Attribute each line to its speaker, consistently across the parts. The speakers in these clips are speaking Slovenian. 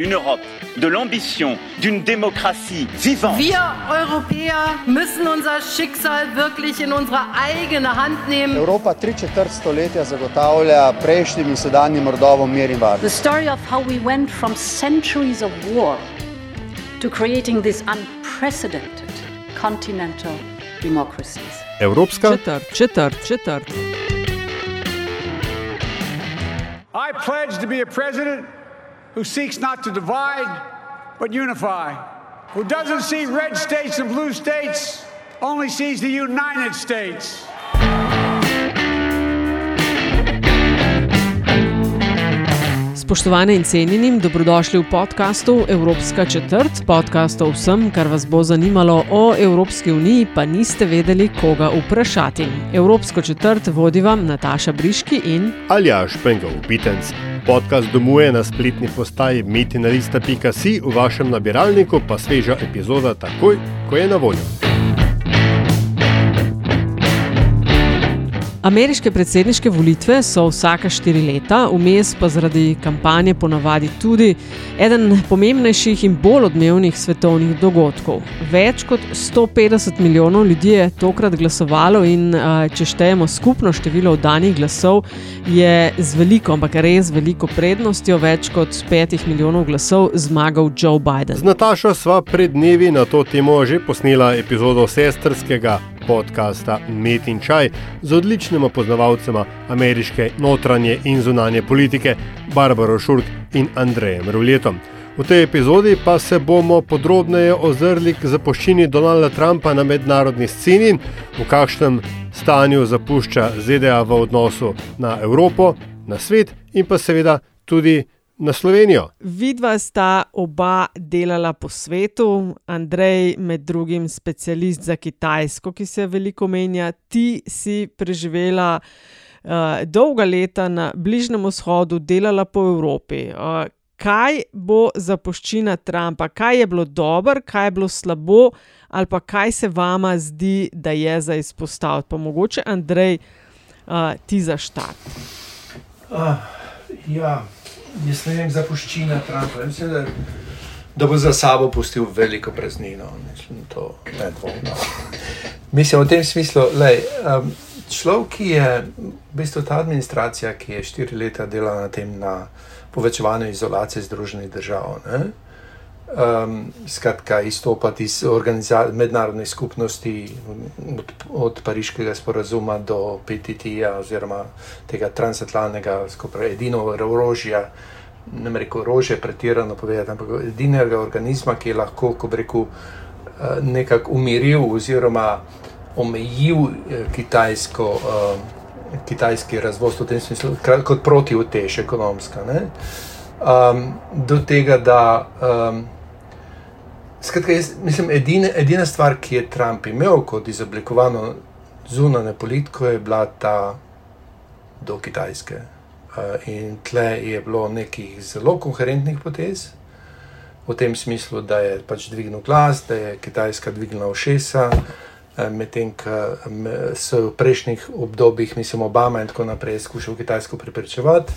Speaker 1: Une Europe de l'ambition, d'une démocratie vivante.
Speaker 2: Wir Europäer müssen unser Schicksal wirklich in unsere eigene Hand nehmen.
Speaker 3: Evropa tri četrt stoletja zagotavlja prejšnjim in sedanjim rodovom mir in varnost.
Speaker 4: The story of how we went from centuries of war to creating these unprecedented continental democracies.
Speaker 5: Evropska
Speaker 6: Četrt, četrt, četrt.
Speaker 7: I pledge to be a president who seeks not to divide, but unify, who doesn't see red states and blue states, only sees the United States.
Speaker 6: Spoštovane in cenjenim, dobrodošli v podkastu Evropska četrt, podcast o vsem, kar vas bo zanimalo o Evropski uniji, pa niste vedeli, koga vprašati. Evropsko četrt vodi vam Nataša Briški in
Speaker 5: Aljaš Pengov Bitenc. Podcast domuje na spletni postaji metinalista.si, v vašem nabiralniku pa sveža epizoda takoj, ko je na voljo.
Speaker 6: Ameriške predsedniške volitve so vsaka štiri leta, vmes pa zaradi kampanje ponavadi tudi eden pomembnejših in bolj odmevnih svetovnih dogodkov. Več kot 150 milijonov ljudi je tokrat glasovalo in če štejemo skupno število oddanih glasov, je z veliko, ampak res veliko prednostjo, več kot 5 milijonov glasov, zmagal Joe Biden.
Speaker 5: Z Natašo sva pred dnevi na to temo že posnela epizodo sestrskega podcasta Met in Čaj z odličnima poznavalcema ameriške notranje in zunanje politike Barbaro Šurk in Andrejem Ruljetom. V tej epizodi pa se bomo podrobneje ozrli k zapuščini Donalda Trumpa na mednarodni sceni, v kakšnem stanju zapušča ZDA v odnosu na Evropo, na svet in pa seveda tudi na Slovenijo.
Speaker 6: Vidva sta oba delala po svetu, Andrej med drugim specialist za Kitajsko, ki se veliko menja, ti si preživela uh, dolga leta na Bližnjem vzhodu, delala po Evropi. Uh, kaj bo zapuščina Trumpa, kaj je bilo dobro, kaj je bilo slabo, ali pa kaj se vama zdi, da je za izpostaviti? Pa mogoče Andrej, uh, ti za štart.
Speaker 8: Uh, ja jaz ne vem, zapuščina Trumpa. Mislim, da, da bo za sabo pustil veliko praznino. Mislim, to ne dvomno. Mislim, v tem smislu, da um, človek, ki je v bistvu ta administracija, ki je štiri leta delala na tem, na povečevanju izolacije Združenih držav. Ne? Um, skratka, izstopati iz mednarodne skupnosti, od, od Pariškega sporazuma do PTT-ja, oziroma tega transatlantskega, skupaj edino orožja, ne reko orožje, pretirano povedati, ampak edinega organizma, ki je lahko, ko reko, nekako umiril oziroma omejil kitajsko, uh, kitajski razvoj v tem smislu, kot protivtež ekonomska. Um, do tega, da. Um, Skratka, jaz mislim, edine, edina stvar, ki je Trump imel kot izoblikovano zunanje politiko, je bila ta do Kitajske. Uh, in tle je bilo nekih zelo koherentnih potez, v tem smislu, da je pač dvignil glas, da je Kitajska dvignila ušesa, uh, medtem ko so v prejšnjih obdobjih, mislim, Obama in tako naprej, skušal Kitajsko preprečevati.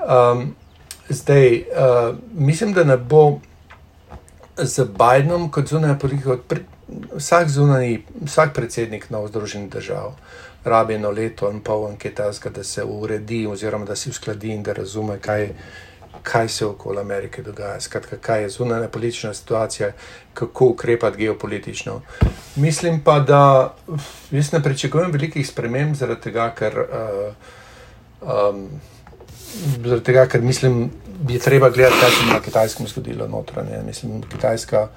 Speaker 8: Um, zdaj, uh, mislim, da ne bo z Bidenom kot zunanja politika, vsak zunani, vsak predsednik na Združenih držav rabi eno leto in pol anketazga, da se uredi oziroma da se uskladi in da razume, kaj, kaj se okoli Amerike dogaja. Skratka, kaj je zunanja politična situacija, kako ukrepati geopolitično. Mislim pa, da jaz ne pričakujem velikih sprememb zaradi tega, ker. Uh, um, Zaradi tega, ker mislim, je treba gledati, kaj se je na kitajskem zgodilo notranje. Mislim, Kitajska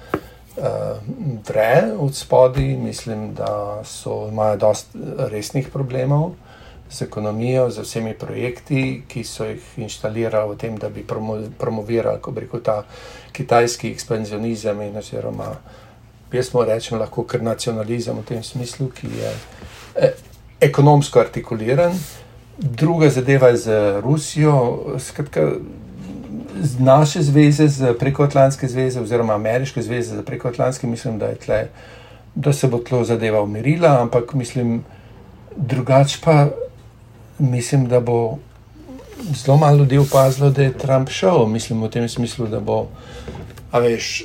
Speaker 8: uh, vre od spodaj, mislim, da so, imajo dosta resnih problemov z ekonomijo, z vsemi projekti, ki so jih inštalirali v tem, da bi promo, promovirali, ko reko, ta kitajski ekspanzionizem in oziroma, jaz mu rečem, lahko kar nacionalizem v tem smislu, ki je eh, ekonomsko artikuliran. Druga zadeva je z Rusijo, skratka, naše zveze, z prekoatlantske zveze, oziroma ameriške zveze, z prekoatlantske, mislim, da, tle, da se bo tlo zadeva umirila, ampak mislim, drugače pa mislim, da bo zelo malo ljudi opazilo, da je Trump šel. Mislim v tem smislu, da bo, a veš,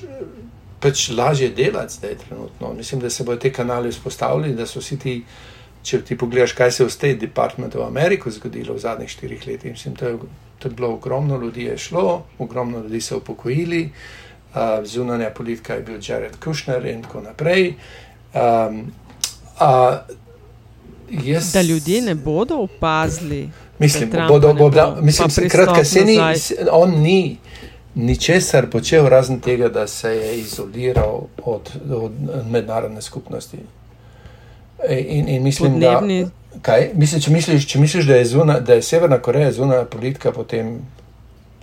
Speaker 8: pač lažje delati zdaj trenutno. Mislim, da se bodo te kanali vzpostavili, da so vsi ti, če ti pogledaš, kaj se je v State Departmentu v Ameriki zgodilo v zadnjih štirih letih. Mislim, to je, to je bilo ogromno ljudi je šlo, ogromno ljudi se upokojili, uh, zunanja politika je bil Jared Kushner in tako naprej. Um, uh,
Speaker 6: Jaz, da ljudje ne bodo opazili.
Speaker 8: Mislim, da bodo, bo, da, mislim, kratka, se ni, on ni ničesar počel, razen tega, da se je izoliral od, od mednarodne skupnosti. In, in mislim, Podnebni. da. Kaj, misli, če, misliš, če misliš, da je, zuna, da je Severna Koreja zunanja politika, potem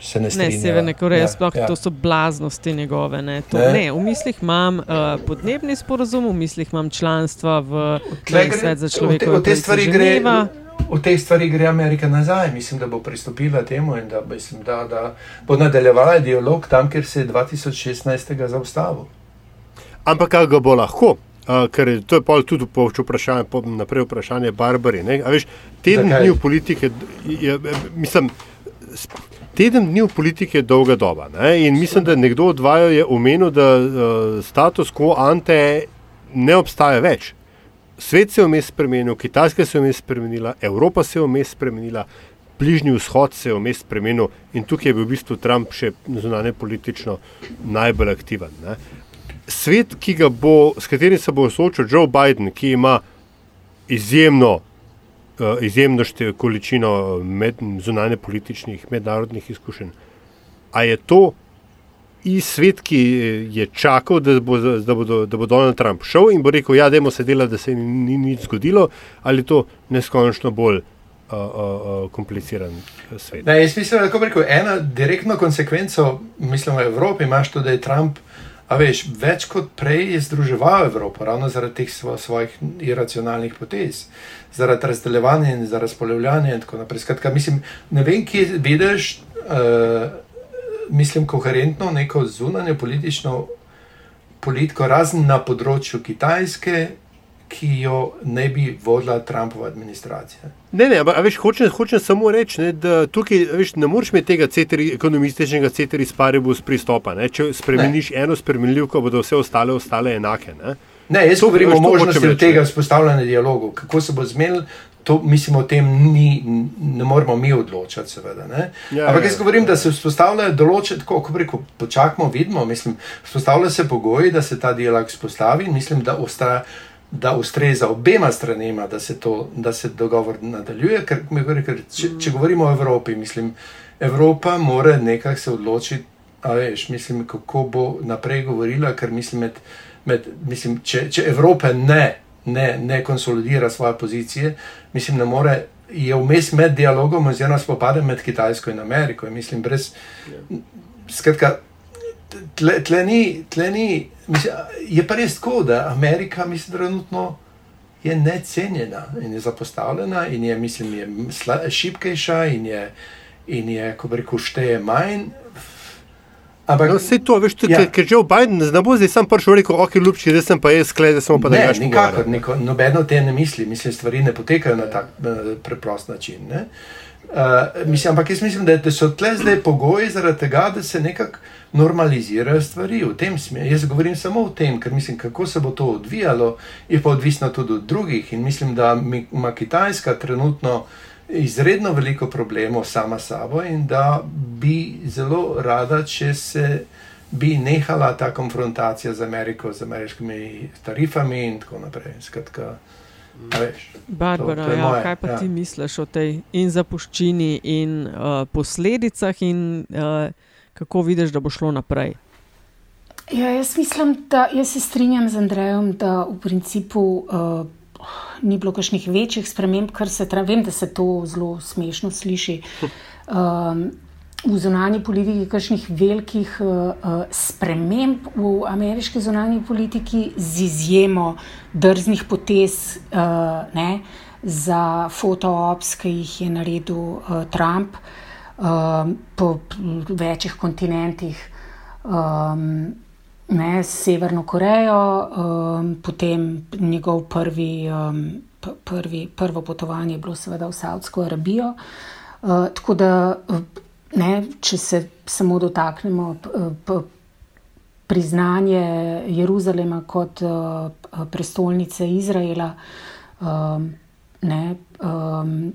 Speaker 8: se ne strinjam.
Speaker 6: Ne, Severne Koreje, ja, sploh ja. to so blaznosti njegove. Ne. To, ne. Ne, v mislih imam uh, podnebni sporozum, v mislih imam članstva v Svetu za človekove pravice.
Speaker 8: V tej stvari gre Amerika nazaj. Mislim, da bo pristopila temu in da, mislim, da, da bo nadaljevala dialog tam, kjer se je 2016. zaustavil.
Speaker 5: Ampak kaj ga bo lahko? Uh, ker to je pol tudi po vprašanju, po naprej vprašanje Barbari. Veš, teden dni v politike, je, mislim, teden dni v politike je dolga doba. Ne? In mislim, da nekdo od vaju je omenil, da uh, status quo ante ne obstaja več. Svet se je vmes spremenil, Kitajska se je vmes spremenila, Evropa se je vmes spremenila, Bližnji vzhod se je vmes spremenil in tukaj je bil v bistvu Trump še zunanje politično najbolj aktiven. Ne? Svet, bo, s katerim se bo soočil Joe Biden, ki ima izjemno, uh, izjemno količino med, zunanje političnih mednarodnih izkušenj, a je to in svet, ki je čakal, da bo, da, bo, da bo Donald Trump šel in bo rekel, ja, se dela, da se ni, ni nič zgodilo, ali to neskončno bolj uh, uh, uh, kompliciran svet.
Speaker 8: Ne, jaz mislim, da je ena direktna konsekvenca, mislim, v Evropi imaš to, da je Trump. A veš, več kot prej je združeval Evropo, ravno zaradi teh svojih iracionalnih potez, zaradi razdeljevanja in za razpolovljanje in tako naprej. Skratka, mislim, ne vem, kje vidiš. Uh, mislim, koherentno neko zunanje politično politiko, razen na področju Kitajske, ki jo ne bi vodila Trumpova administracija.
Speaker 5: Ne, ne, ampak hočem, hočem samo reči, ne, da tukaj veš, ne moreš imeti tega ceteri, ekonomističnega centra iz Paribus pristopa. Ne. Če spremeniš ne. eno spremenljivko, bodo vse ostale ostale enake. Ne.
Speaker 8: Ne, jaz govorim o možnosti tega vzpostavljanja dialoga, kako se bo zmenil, to mislim o tem ni, ne moramo mi odločati, seveda. Ja, Ampak jaz ja, govorim, ja. da se vzpostavljajo določene, tako kot reko, počakamo, vidimo, mislim, vzpostavljajo se pogoji, da se ta dialog vzpostavi in mislim, da, ostra, da ustreza obema stranema, da se, to, da se dogovor nadaljuje. Ker, ker, če, če govorimo o Evropi, mislim, Evropa mora nekako se odločiti, veš, mislim, kako bo naprej govorila, ker mislim, med, med, mislim če, če Evropa ne ne, ne konsolidira svoje pozicije, mislim, ne more. Je vmes med dialogom, oziroma spopadom med Kitajsko in Ameriko. In mislim, brez. Skratka, tle, tle ni, tle ni, mislim, je pa res tako, da Amerika, mislim, trenutno je necenjena in je zapostavljena, in je, mislim, je šipkejša, in je, in je, ko reko, šteje manj.
Speaker 5: Ampak, no, vse to, veš, tudi, ja. ker že Biden ne bo zdaj sam prišel reči, ok, ljubči, zdaj sem pa jaz skled, da sem pa
Speaker 8: da nekaj. Nikakor, neko, nobeno te ne misli, mislim, stvari ne potekajo na tak uh, preprost način. Uh, mislim, ampak jaz mislim, da, da so tle zdaj pogoji zaradi tega, da se nekako normalizirajo stvari v tem smislu. Jaz govorim samo o tem, ker mislim, kako se bo to odvijalo, je pa odvisno tudi od drugih. In mislim, da ima Kitajska trenutno izredno veliko problemov sama s sabo in da bi zelo rada, če se bi nehala ta konfrontacija z Ameriko, z ameriškimi tarifami in tako naprej. Skratka,
Speaker 6: Barbara, to, to ja, moje, kaj pa ja. ti misliš o tej in zapuščini in uh, posledicah in uh, kako vidiš, da bo šlo naprej?
Speaker 9: Ja, jaz mislim, da jaz se strinjam z Andrejem, da v principu uh, ni bilo kakšnih večjih sprememb, kar se tra, vem, da se to zelo smešno sliši. Um, v zunanji politiki, kakšnih velikih uh, sprememb v ameriški zunanji politiki, z izjemo drznih potez uh, ne, za fotoops, ki jih je naredil uh, Trump uh, po večjih kontinentih. Um, ne, s Severno Korejo, um, potem njegov prvi, um, prvi, prvo potovanje je bilo seveda v Saudsko Arabijo. Uh, tako da, ne, če se samo dotaknemo priznanje Jeruzalema kot uh, prestolnice Izraela, um, ne, um,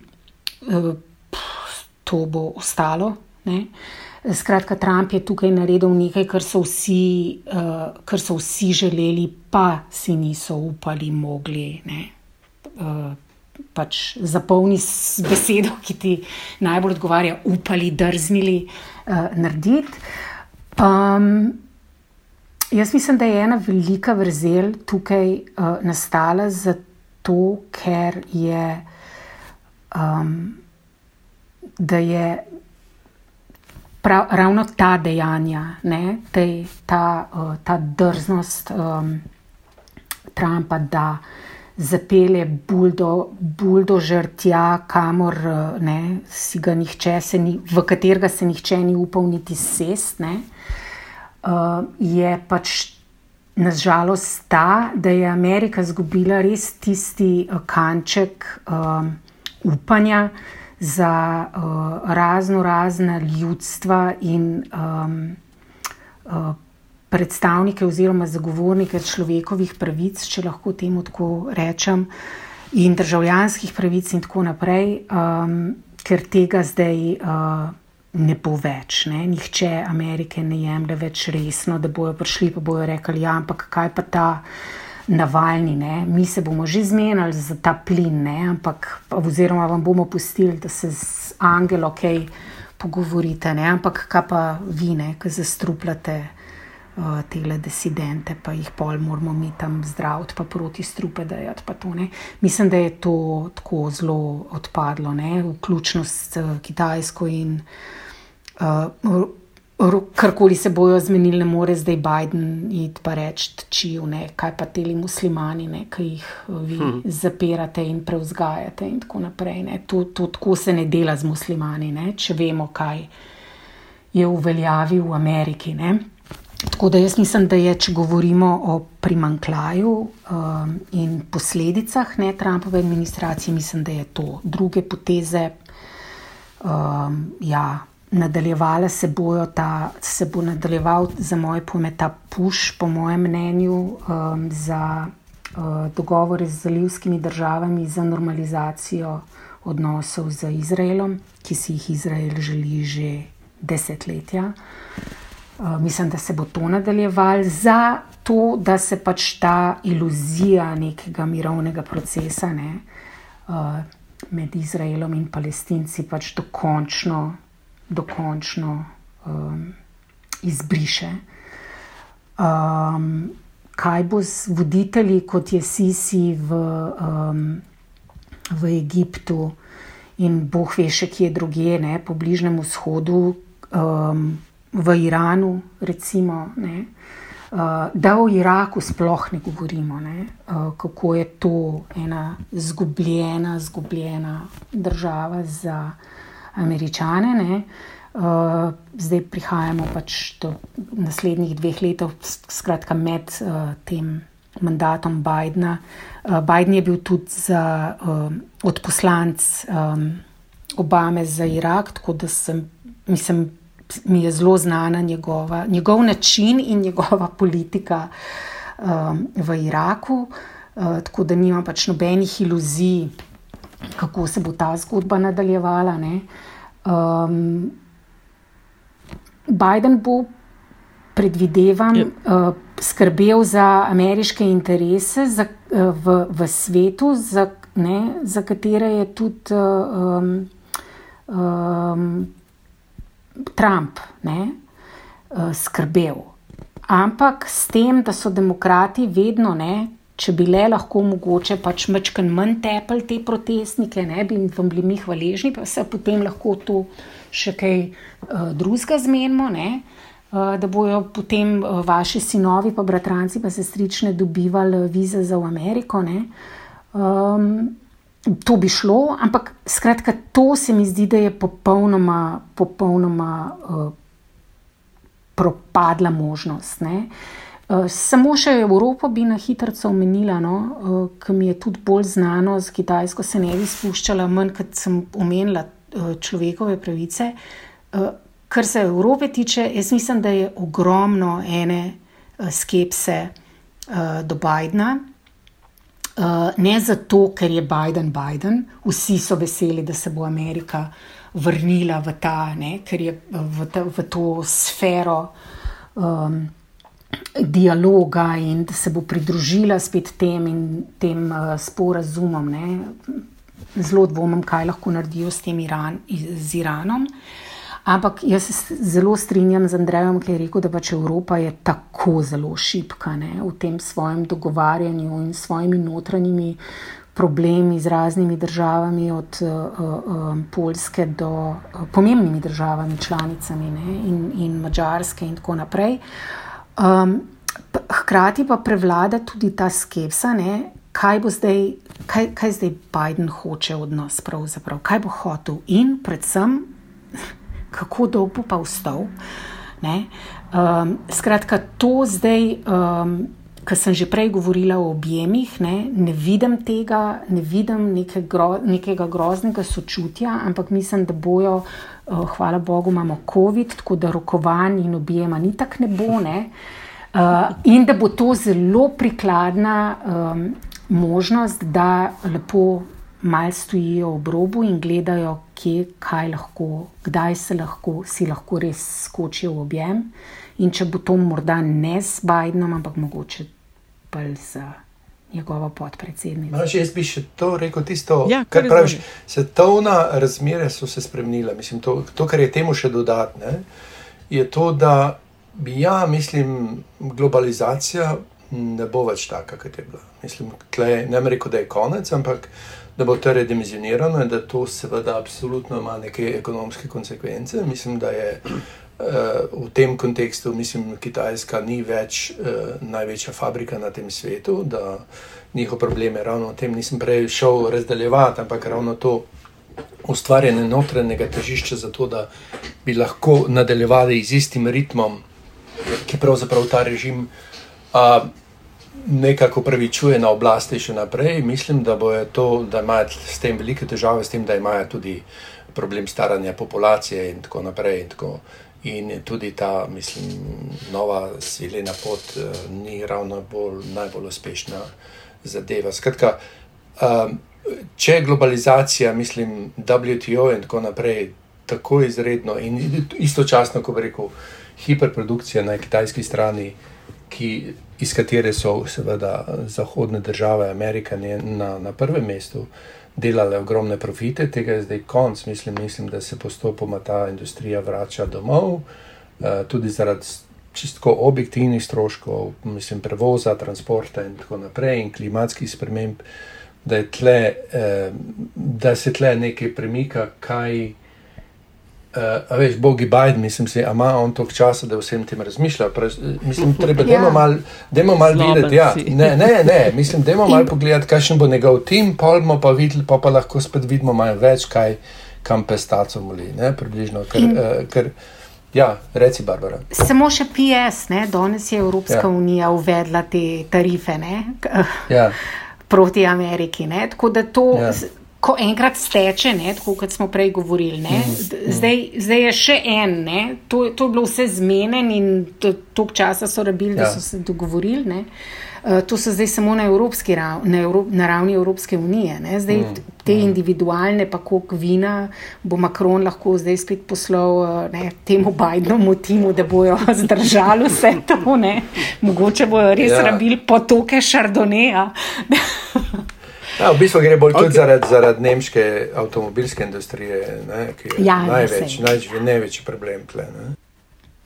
Speaker 9: to bo ostalo. Ne. Skratka, Trump je tukaj naredil nekaj, kar so, vsi, uh, kar so vsi želeli, pa si niso upali, mogli. Uh, pač zapolni s besedo, ki ti najbolj odgovarja, upali, drznili uh, narediti. Um, jaz mislim, da je ena velika vrzel tukaj uh, nastala zato, ker je. Um, Da je prav, ravno ta dejanja, ne, tej, ta, uh, ta drznost um, Trumpa, da zapelje buldo, buldožer tja, kamor uh, ne, si ga nihče, ni, v katerega se nihče ni upal niti sest, ne, uh, je pač. Nažalost, ta, da je Amerika izgubila res tisti kanček um, upanja, za uh, razno razna ljudstva in um, uh, predstavnike oziroma zagovornike človekovih pravic, če lahko temu tako rečem, in državljanskih pravic in tako naprej, um, ker tega zdaj uh, ne bo več. Ne? Nihče Amerike ne jemlje več resno, da bojo prišli pa bojo rekli, ja, ampak kaj pa ta navalni, ne? mi se bomo že zmenili za ta plin, ne? ampak oziroma vam bomo pustili, da se z angelo kaj pogovorite, ne? ampak kaj pa vi, ki zastrupljate uh, te disidente, pa jih pol moramo mi tam zdraviti, pa proti strupe dajati. Mislim, da je to tako zelo odpadlo, ne? vključno s uh, Kitajsko in uh, karkoli se bojo zmenili, ne more zdaj Biden iti pa reči, čijo, kaj pa ti muslimani, ne, ki jih eh, vi hmm. zapirate in preuzgajate in tako naprej. To, to tako se ne dela z muslimani, ne, če vemo, kaj je uveljavil v Ameriki. Ne. Tako da jaz mislim, da je, če govorimo o primankljaju um, in posledicah ne, Trumpove administracije, mislim, da je to druge poteze. Um, ja, nadaljevala se, ta, se bo nadaljeval za moje pojme ta puš, po mojem mnenju, um, za uh, dogovore z zalivskimi državami za normalizacijo odnosov z Izraelom, ki si jih Izrael želi že desetletja. Uh, mislim, da se bo to nadaljevalo za to, da se pač ta iluzija nekega mirovnega procesa ne, uh, med Izraelom in Palestinci pač dokončno dokončno um, izbriše. Um, kaj bo z voditelji, kot je Sisi v, um, v Egiptu in boh ve še kje druge, ne, po Bližnjem vzhodu, um, v Iranu, recimo. Ne, Uh, da o Iraku sploh ne govorimo, ne? Uh, kako je to ena izgubljena, izgubljena država za američane. Ne? Uh, zdaj prihajamo pač do naslednjih dveh let, skratka med tem mandatom Bidna. Biden je bil tudi za, uh, odposlanc um, Obame za Irak, tako da sem, mislim, mi je zelo znana njegova, njegov način in njegova politika um, v Iraku. Uh, tako da nima pač nobenih iluzij kako se bo ta zgodba nadaljevala. Um, Biden bo, predvidevam, yep. Ja. uh, skrbel za ameriške interese za, uh, v, v svetu, za, ne, za katere je tudi uh, um, um, Trump ne, uh, skrbel. Ampak s tem, da so demokrati vedno ne, če bi le lahko mogoče pač mečken manj tepel te protestnike, ne bi vam bili mi hvaležni, pa se potem lahko to še kaj uh, drugega zmenimo, ne, uh, da bojo potem uh, vaši sinovi, pa bratranci, pa sestrične dobivali vize za v Ameriko. Um, to bi šlo, ampak skratka, to se mi zdi, da je popolnoma, popolnoma uh, propadla možnost. Ne. Eh, samo še Evropo bi na hitro omenila, no, uh, ki mi je tudi bolj znano, z Kitajsko se ne bi spuščala, manj kot sem omenila človekove pravice. Kar se Evrope tiče, jaz mislim, da je ogromno ene skepse do Bidna. Ne zato, ker je Biden Biden, vsi so veseli, da se bo Amerika vrnila v, ta, ne, je, v, ta, v to sfero um, dialoga in da se bo pridružila spet tem in tem uh, sporazumom. Ne. Zelo dvomim, kaj lahko naredijo s tem Iran, z Iranom. Ampak jaz se zelo strinjam z Andrejem, ki je rekel, da pač Evropa je tako zelo šipka ne, v tem svojem dogovarjanju in svojimi notranjimi problemi z raznimi državami, od uh, uh, Poljske do uh, pomembnimi državami, članicami ne, in, in Mačarske in tako naprej. Um, hkrati pa prevlada tudi ta skepsa, ne, kaj bo zdaj, kaj, kaj zdaj Biden hoče od nas, pravzaprav, kaj bo hotel in predvsem, kako dolgo pa vstal. Um, skratka, to zdaj. Um, Ker sem že prej govorila o objemih, ne, ne vidim tega, ne vidim neke gro, nekega groznega sočutja, ampak mislim, da bojo, uh, hvala Bogu, imamo COVID, tako da rokovanj in objema ni tako ne bo. Ne, uh, in da bo to zelo prikladna um, možnost, da lepo mal stojijo ob robu in gledajo, kje, kaj lahko, kdaj se lahko, si lahko res skočijo v objem. In če bo to morda ne s Bidenom, ampak mogoče pa z njegovo podpredsednico.
Speaker 8: No, jaz bi še to rekel, tisto,
Speaker 6: Ja,
Speaker 8: kar
Speaker 6: kar
Speaker 8: praviš. Svetovna razmere so se spremenile. Mislim, to, to, kar je temu še dodatne, je to, da bi, ja, mislim, globalizacija ne bo več taka, kot je bila. Mislim, tle, ne bom rekel, da je konec, ampak da bo to redimenzionirano in da to seveda absolutno ima neke ekonomske konsekvence. Mislim, da je uh, v tem kontekstu, mislim, Kitajska ni več uh, največja fabrika na tem svetu, da njihov problem je ravno v tem, nisem prej šel razdaljevati, ampak ravno to ustvarjanje notranjega težišča za to, da bi lahko nadaljevali z istim ritmom, ki pravzaprav ta režim uh, nekako pravičuje na oblasti še naprej. Mislim, da to, da imajo s tem velike težave, s tem, da imajo tudi problem staranja populacije in tako naprej. In, tako. in tudi ta, mislim, nova svilena pot uh, ni ravno bolj, najbolj uspešna zadeva. Skratka, um, če je globalizacija, mislim, WTO in tako naprej, tako izredno in istočasno, ko bi rekel, hiperprodukcija na kitajski strani, ki, iz katere so seveda zahodne države, Amerika ne- na, na prvem mestu, delale ogromne profite, tega je zdaj konc. Mislim, mislim, da se postopoma ta industrija vrača domov, eh, tudi zaradi čistko objektivnih stroškov, mislim, prevoza, transporta in tako naprej, in klimatskih sprememb, da, je tle, eh, da se tle nekaj premika, kaj. Uh, a veš, Bogi Biden, mislim si, a ima on toliko časa, da vsem tem razmišlja. Prav, mislim, treba,
Speaker 9: Ja.
Speaker 8: dajmo malo mal videti. Ja. Ne, ne, ne, mislim, dajmo malo pogledati, kakšen bo njegov tim, pol bomo pa videli, pa, pa lahko spet vidimo malo več, kaj kam pestaco moli, ne, približno. Ker, uh, ker, ja, reci, Barbara.
Speaker 9: Samo še PS, ne? danes je Evropska
Speaker 8: Ja.
Speaker 9: ja. unija uvedla te tarife ne?
Speaker 8: Ja,
Speaker 9: proti Ameriki. Ne? Tako da to,
Speaker 8: Ja.
Speaker 9: Ko enkrat steče, ne? tako kot smo prej govorili, ne? D- zdaj, zdaj je še en, ne? to, to je bilo vse zmeden in to- toliko časa so rabili, da
Speaker 8: Ja.
Speaker 9: so se dogovorili. Ne? Uh, To so zdaj samo na, evropski rav, na, Evro, na ravni Evropske unije. Ne? Zdaj mm, te individualne, pa koliko vina bo Macron lahko zdaj spet poslal uh, ne, temu Bidenu timu, da bojo zdržali vse to. Ne? Mogoče bojo res
Speaker 8: ja.
Speaker 9: rabili potoke Šardoneja.
Speaker 8: ja, v bistvu gre bolj okay.
Speaker 5: Ok.
Speaker 8: tudi zaradi, zaradi nemške avtomobilske industrije, ne, ki je
Speaker 9: Ja, ja,
Speaker 8: največ, največ, največji problem. Tle, ne.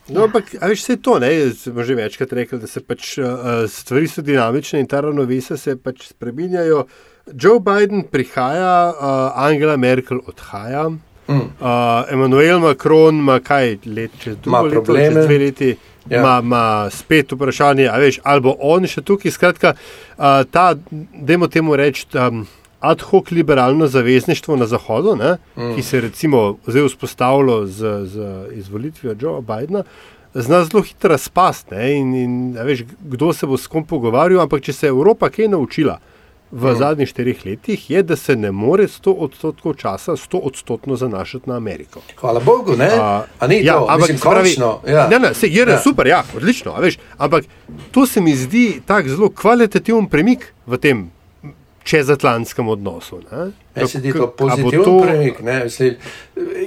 Speaker 5: No, ampak, a veš, vse to, ne, smo že večkrat rekli, da se pač uh, stvari so dinamične in ta ravnovesja se pač spreminjajo. Joe Biden prihaja, uh, Angela Merkel odhaja,
Speaker 8: Mm.
Speaker 5: uh, Emmanuel Macron ima kaj let, čez leto, čez dve leti.
Speaker 8: Ja.
Speaker 5: Ima, ima spet vprašanje, a veš, ali bo on še tukaj. Skratka, uh, ta, dajmo temu reči, um, ad hoc liberalno zavezništvo na Zahodu, ne, mm. ki se je recimo zdaj vzpostavilo z, z izvolitvijo Joea Bidna, zna zelo hitro razpasti. ne, In, in a veš, kdo se bo s kom pogovarjal, ampak če se je Evropa kaj naučila v mm. zadnjih štirih letih, je, da se ne more 100 odstotkov časa 100 odstotno zanašati na Ameriko.
Speaker 8: Hvala Bogu, ne? A, A ni ja, to, ampak mislim, pravi,
Speaker 5: ja. ne, ne, se, je ja. super, ja, odlično. Veš, ampak to se mi zdi tak zelo kvalitativen premik v tem čezatlantskem odnosu.
Speaker 8: Meni se zdi to pozitiven to... premik. Ne? Mislim,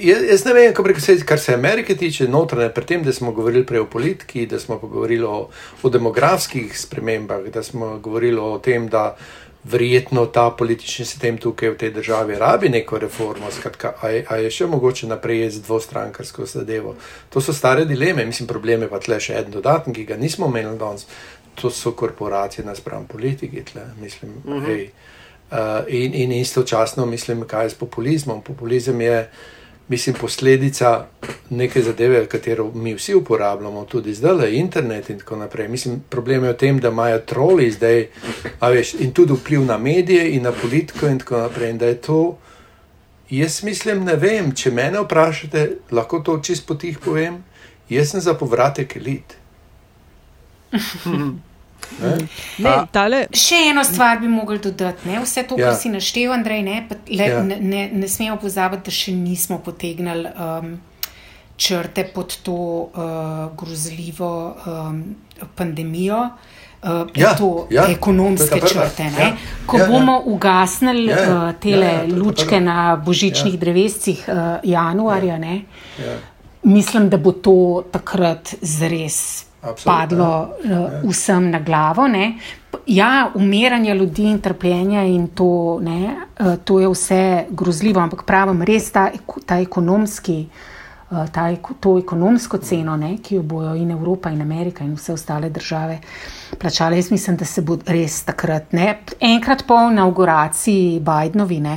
Speaker 8: jaz ne vem, se, kar se Amerike tiče, notranje, pri tem, da smo govorili prej o politiki, da smo govorili o, o demografskih spremembah, da smo govorili o tem, da verjetno ta politični sistem tukaj v tej državi rabi neko reformo, skratka, a, je, a je še mogoče naprej z dvostrankarsko zadevo. To so stare dileme, mislim, probleme pa tle še en dodaten, ki ga nismo omenili danes. To so korporacije nasprotno politiki, tle, mislim, uh mhm. -huh. hej. Uh, in, in istočasno mislim, kaj je s populizmom. Populizem je, mislim, posledica neke zadeve, katero mi vsi uporabljamo, tudi zdaj le internet in tako naprej. Mislim, problem je v tem, da imajo troli zdaj, veš, in tudi vpliv na medije in na politiko in tako naprej. In da je to, jaz mislim, ne vem, če mene vprašate, lahko to čist potih povem, jaz sem za povratek elit.
Speaker 9: Ne? Ne, tale... Še eno stvar bi mogli dodati. Ne? Vse to, ja. kar si naštel, Andrej, ne, le, ja. ne, ne, ne smemo pozabiti, da še nismo potegnili um, črte pod to uh, grozljivo um, pandemijo. Uh, ja, to ja, ekonomske to črte. Ja, Ko ja, bomo ja. ugasnili ja, ja, uh, te ja, ja, lučke na božičnih ja. drevescih uh, januarja, ja, ja. mislim, da bo to takrat zres Absolutno. padlo uh, vsem na glavo. Ne. Ja, umiranje ljudi in trpljenje, in to, ne, uh, to je vse grozljivo, ampak pravim, res ta, ta ekonomski. Ta, to ekonomsko ceno, ne, ki jo bojo in Evropa, in Amerika, in vse ostale države plačale, jaz mislim, da se bo res takrat, ne, enkrat po inauguraciji Bidenovi, ne,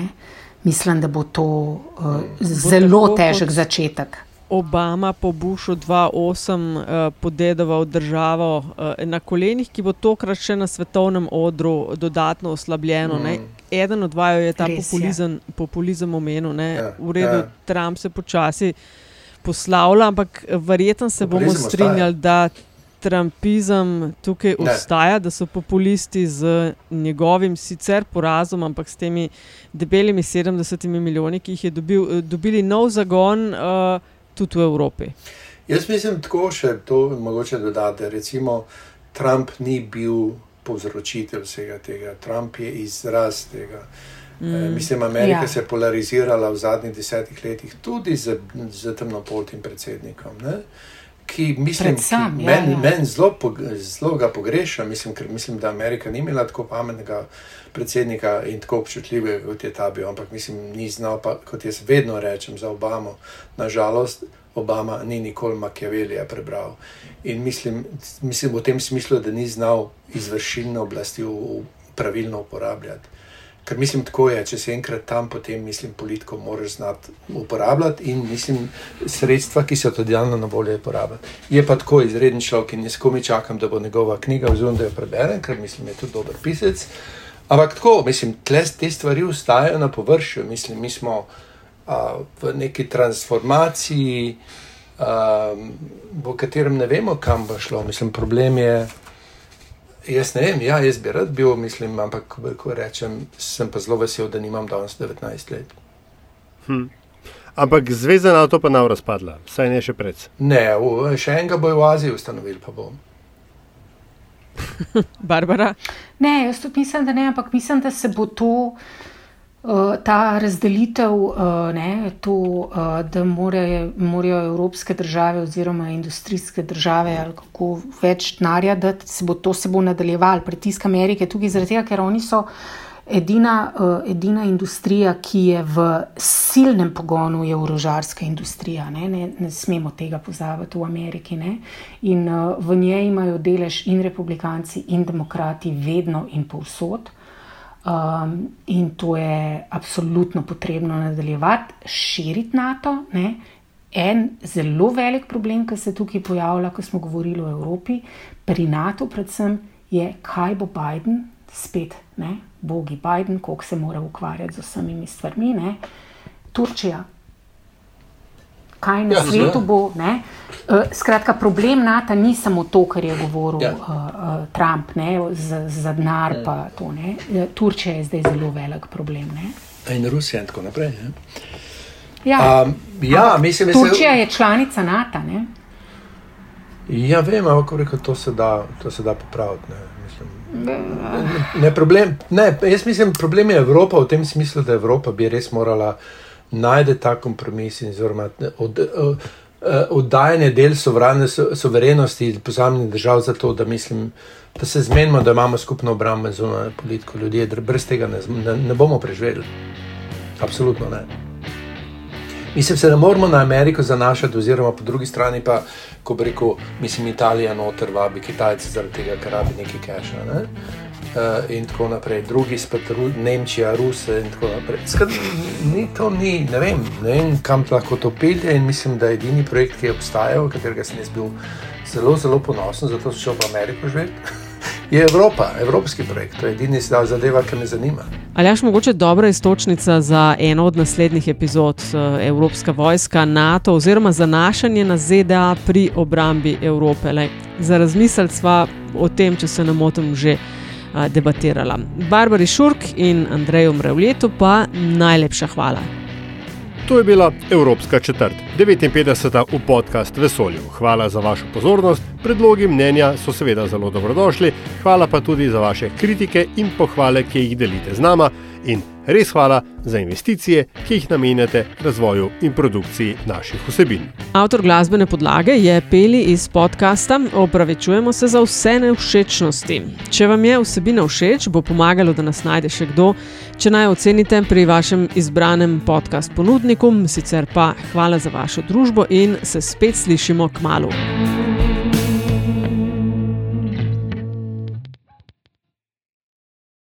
Speaker 9: mislim, da bo to uh, zelo težek kot... začetek.
Speaker 6: Obama po Bushu 2.8 uh, eh, podedoval državo uh, na kolenih, ki bo tokrat še na svetovnem odru dodatno oslabljeno. Mm. Eden od dvaju je ta Res, populizem, ja. populizem omenil, ja, v redu, ja. Trump se počasi poslavlja, ampak verjetno se populizem bomo strinjali, ostaja. da Trumpizem tukaj ne. ostaja, da so populisti z njegovim sicer porazom, ampak s temi debelimi 70 milijoni, ki jih je dobil, eh, dobili nov zagon. Uh, tudi v Evropi.
Speaker 8: Jaz mislim, tako še to mogoče dodati. Recimo, Trump ni bil povzročitelj vsega tega, Trump je izraz tega. Mm, e, mislim, Amerika ja. se je polarizirala v zadnjih desetih letih tudi z, z temnopoltim predsednikom. Ne? Ki mislim,
Speaker 9: Predsam,
Speaker 8: ki meni ja, ja. men zelo, zelo ga pogreša, mislim, ker mislim, da Amerika ni imela tako pametnega predsednika in tako občutljivega, kot je ta bil. Ampak mislim, ni znal, pa, kot jaz vedno rečem za Obamo, nažalost, Obama ni nikoli Machiavellija prebral. In mislim, mislim v tem smislu, da ni znal izvršilne oblasti v, v pravilno uporabljati. Ker mislim, tako je, če si enkrat tam, potem mislim, politiko moraš znati uporabljati in mislim, sredstva, ki so tudi javno na voljo, uporabljati. Je pa tako izreden človek in jaz komi čakam, da bo njegova knjiga vzum, da jo preberem, ker mislim, je tudi dober pisec. Ampak tako, mislim, tle te stvari ustajajo na površju. Mislim, mi smo a, v neki transformaciji, a, v katerem ne vemo, kam bo šlo. Mislim, problem je. Jaz ne vem, ja, jaz bi rad bil, mislim, ampak ko rečem, sem pa zelo vesel, da nimam danes 19 let.
Speaker 5: Hm. Ampak zveza na to pa nav razpadla, saj ne še pred.
Speaker 8: Ne, v, še enega bo v Aziji ustanovil, pa bom.
Speaker 6: Barbara?
Speaker 9: Ne, jaz tudi mislim, da ne, ampak mislim, da se bo to. Uh, ta razdelitev, uh, ne, to, uh, da morajo evropske države oziroma industrijske države ali kako več denarja dati, se bo to se bo nadaljevalo, pritisk Amerike, tudi zaradi tega, ker oni so edina, uh, edina industrija, ki je v silnem pogonu, je orožarska industrija. Ne, ne, ne smemo tega pozabiti v Ameriki. Ne, in uh, v njej imajo delež in republikanci in demokrati vedno in povsod. Um, in to je absolutno potrebno nadaljevati, širiti NATO. Ne? En zelo velik problem, ki se tukaj pojavlja, ko smo govorili o Evropi, pri NATO, predvsem, je, kaj bo Biden, spet, ne? bogi Biden, koliko se mora ukvarjati z vsemi stvarmi, ne? Turčija. Kaj na ja, svetu bo? Ne? Uh, skratka, problem NATO ni samo to, kar je govoril ja. uh, uh, Trump, ne, za, za denar pa to. Ne. Turčija je zdaj zelo velik problem. Ne.
Speaker 8: In Rusija in tako naprej. Ne?
Speaker 9: Ja,
Speaker 8: Um, ja, mislim, da
Speaker 9: Turčija je članica NATO. Ne.
Speaker 8: Ja, vem, ampak rekel, to, se da, to se da popraviti. Ne, mislim, ne, problem, ne, jaz mislim, problem je Evropa v tem smislu, da Evropa bi res morala najti ta kompromis in oziroma od, od, oddajanje del sovrane, soverenosti posameznih držav za to, da, mislim, da se zmenimo, da imamo skupno obrambo in zunanjo politiko. Ljudje brez tega ne, ne, ne bomo preživeli. Absolutno ne. Mislim, se ne moramo na Ameriko zanašati, oziroma po drugi strani pa, ko bi rekel, mislim, Italija noter vabi Kitajce zaradi tega, ker rabi nekaj keša. Ne? Uh, in tako naprej, drugi spet Nemčija, Ruse in tako naprej. Skrat, ni to, ni, ne vem, ne vem, kam lahko to pelje in mislim, da je edini projekt, ki je obstajal, katerega sem jaz bil zelo, zelo ponosen, zato sem šel v Ameriko živeti. Je Evropa, evropski projekt, to je edini zadeva, ki me zanima.
Speaker 6: Ali je mogoče dobra istočnica za eno od naslednjih epizod Evropska vojska, NATO oziroma zanašanje na ZDA pri obrambi Evrope? Lej, za razmisel sva o tem, če se ne motim, že a, debatirala. Barbari Šurk in Andreju Mrevljetu pa najlepša hvala.
Speaker 5: To je bila Evropska četrt, 59. v podkastu Vesolju. Hvala za vašo pozornost, predlogi mnenja so seveda zelo dobrodošli, hvala pa tudi za vaše kritike in pohvale, ki jih delite z nama. In res hvala za investicije, ki jih namenjate razvoju in produkciji naših vsebin.
Speaker 6: Avtor glasbene podlage je Peli iz podcasta. Opravičujemo se za vse nevšečnosti. Če vam je vsebina všeč, bo pomagalo, da nas najde še kdo. Če naj ocenite pri vašem izbranem podcast ponudniku, sicer pa hvala za vašo družbo in se spet slišimo k malu.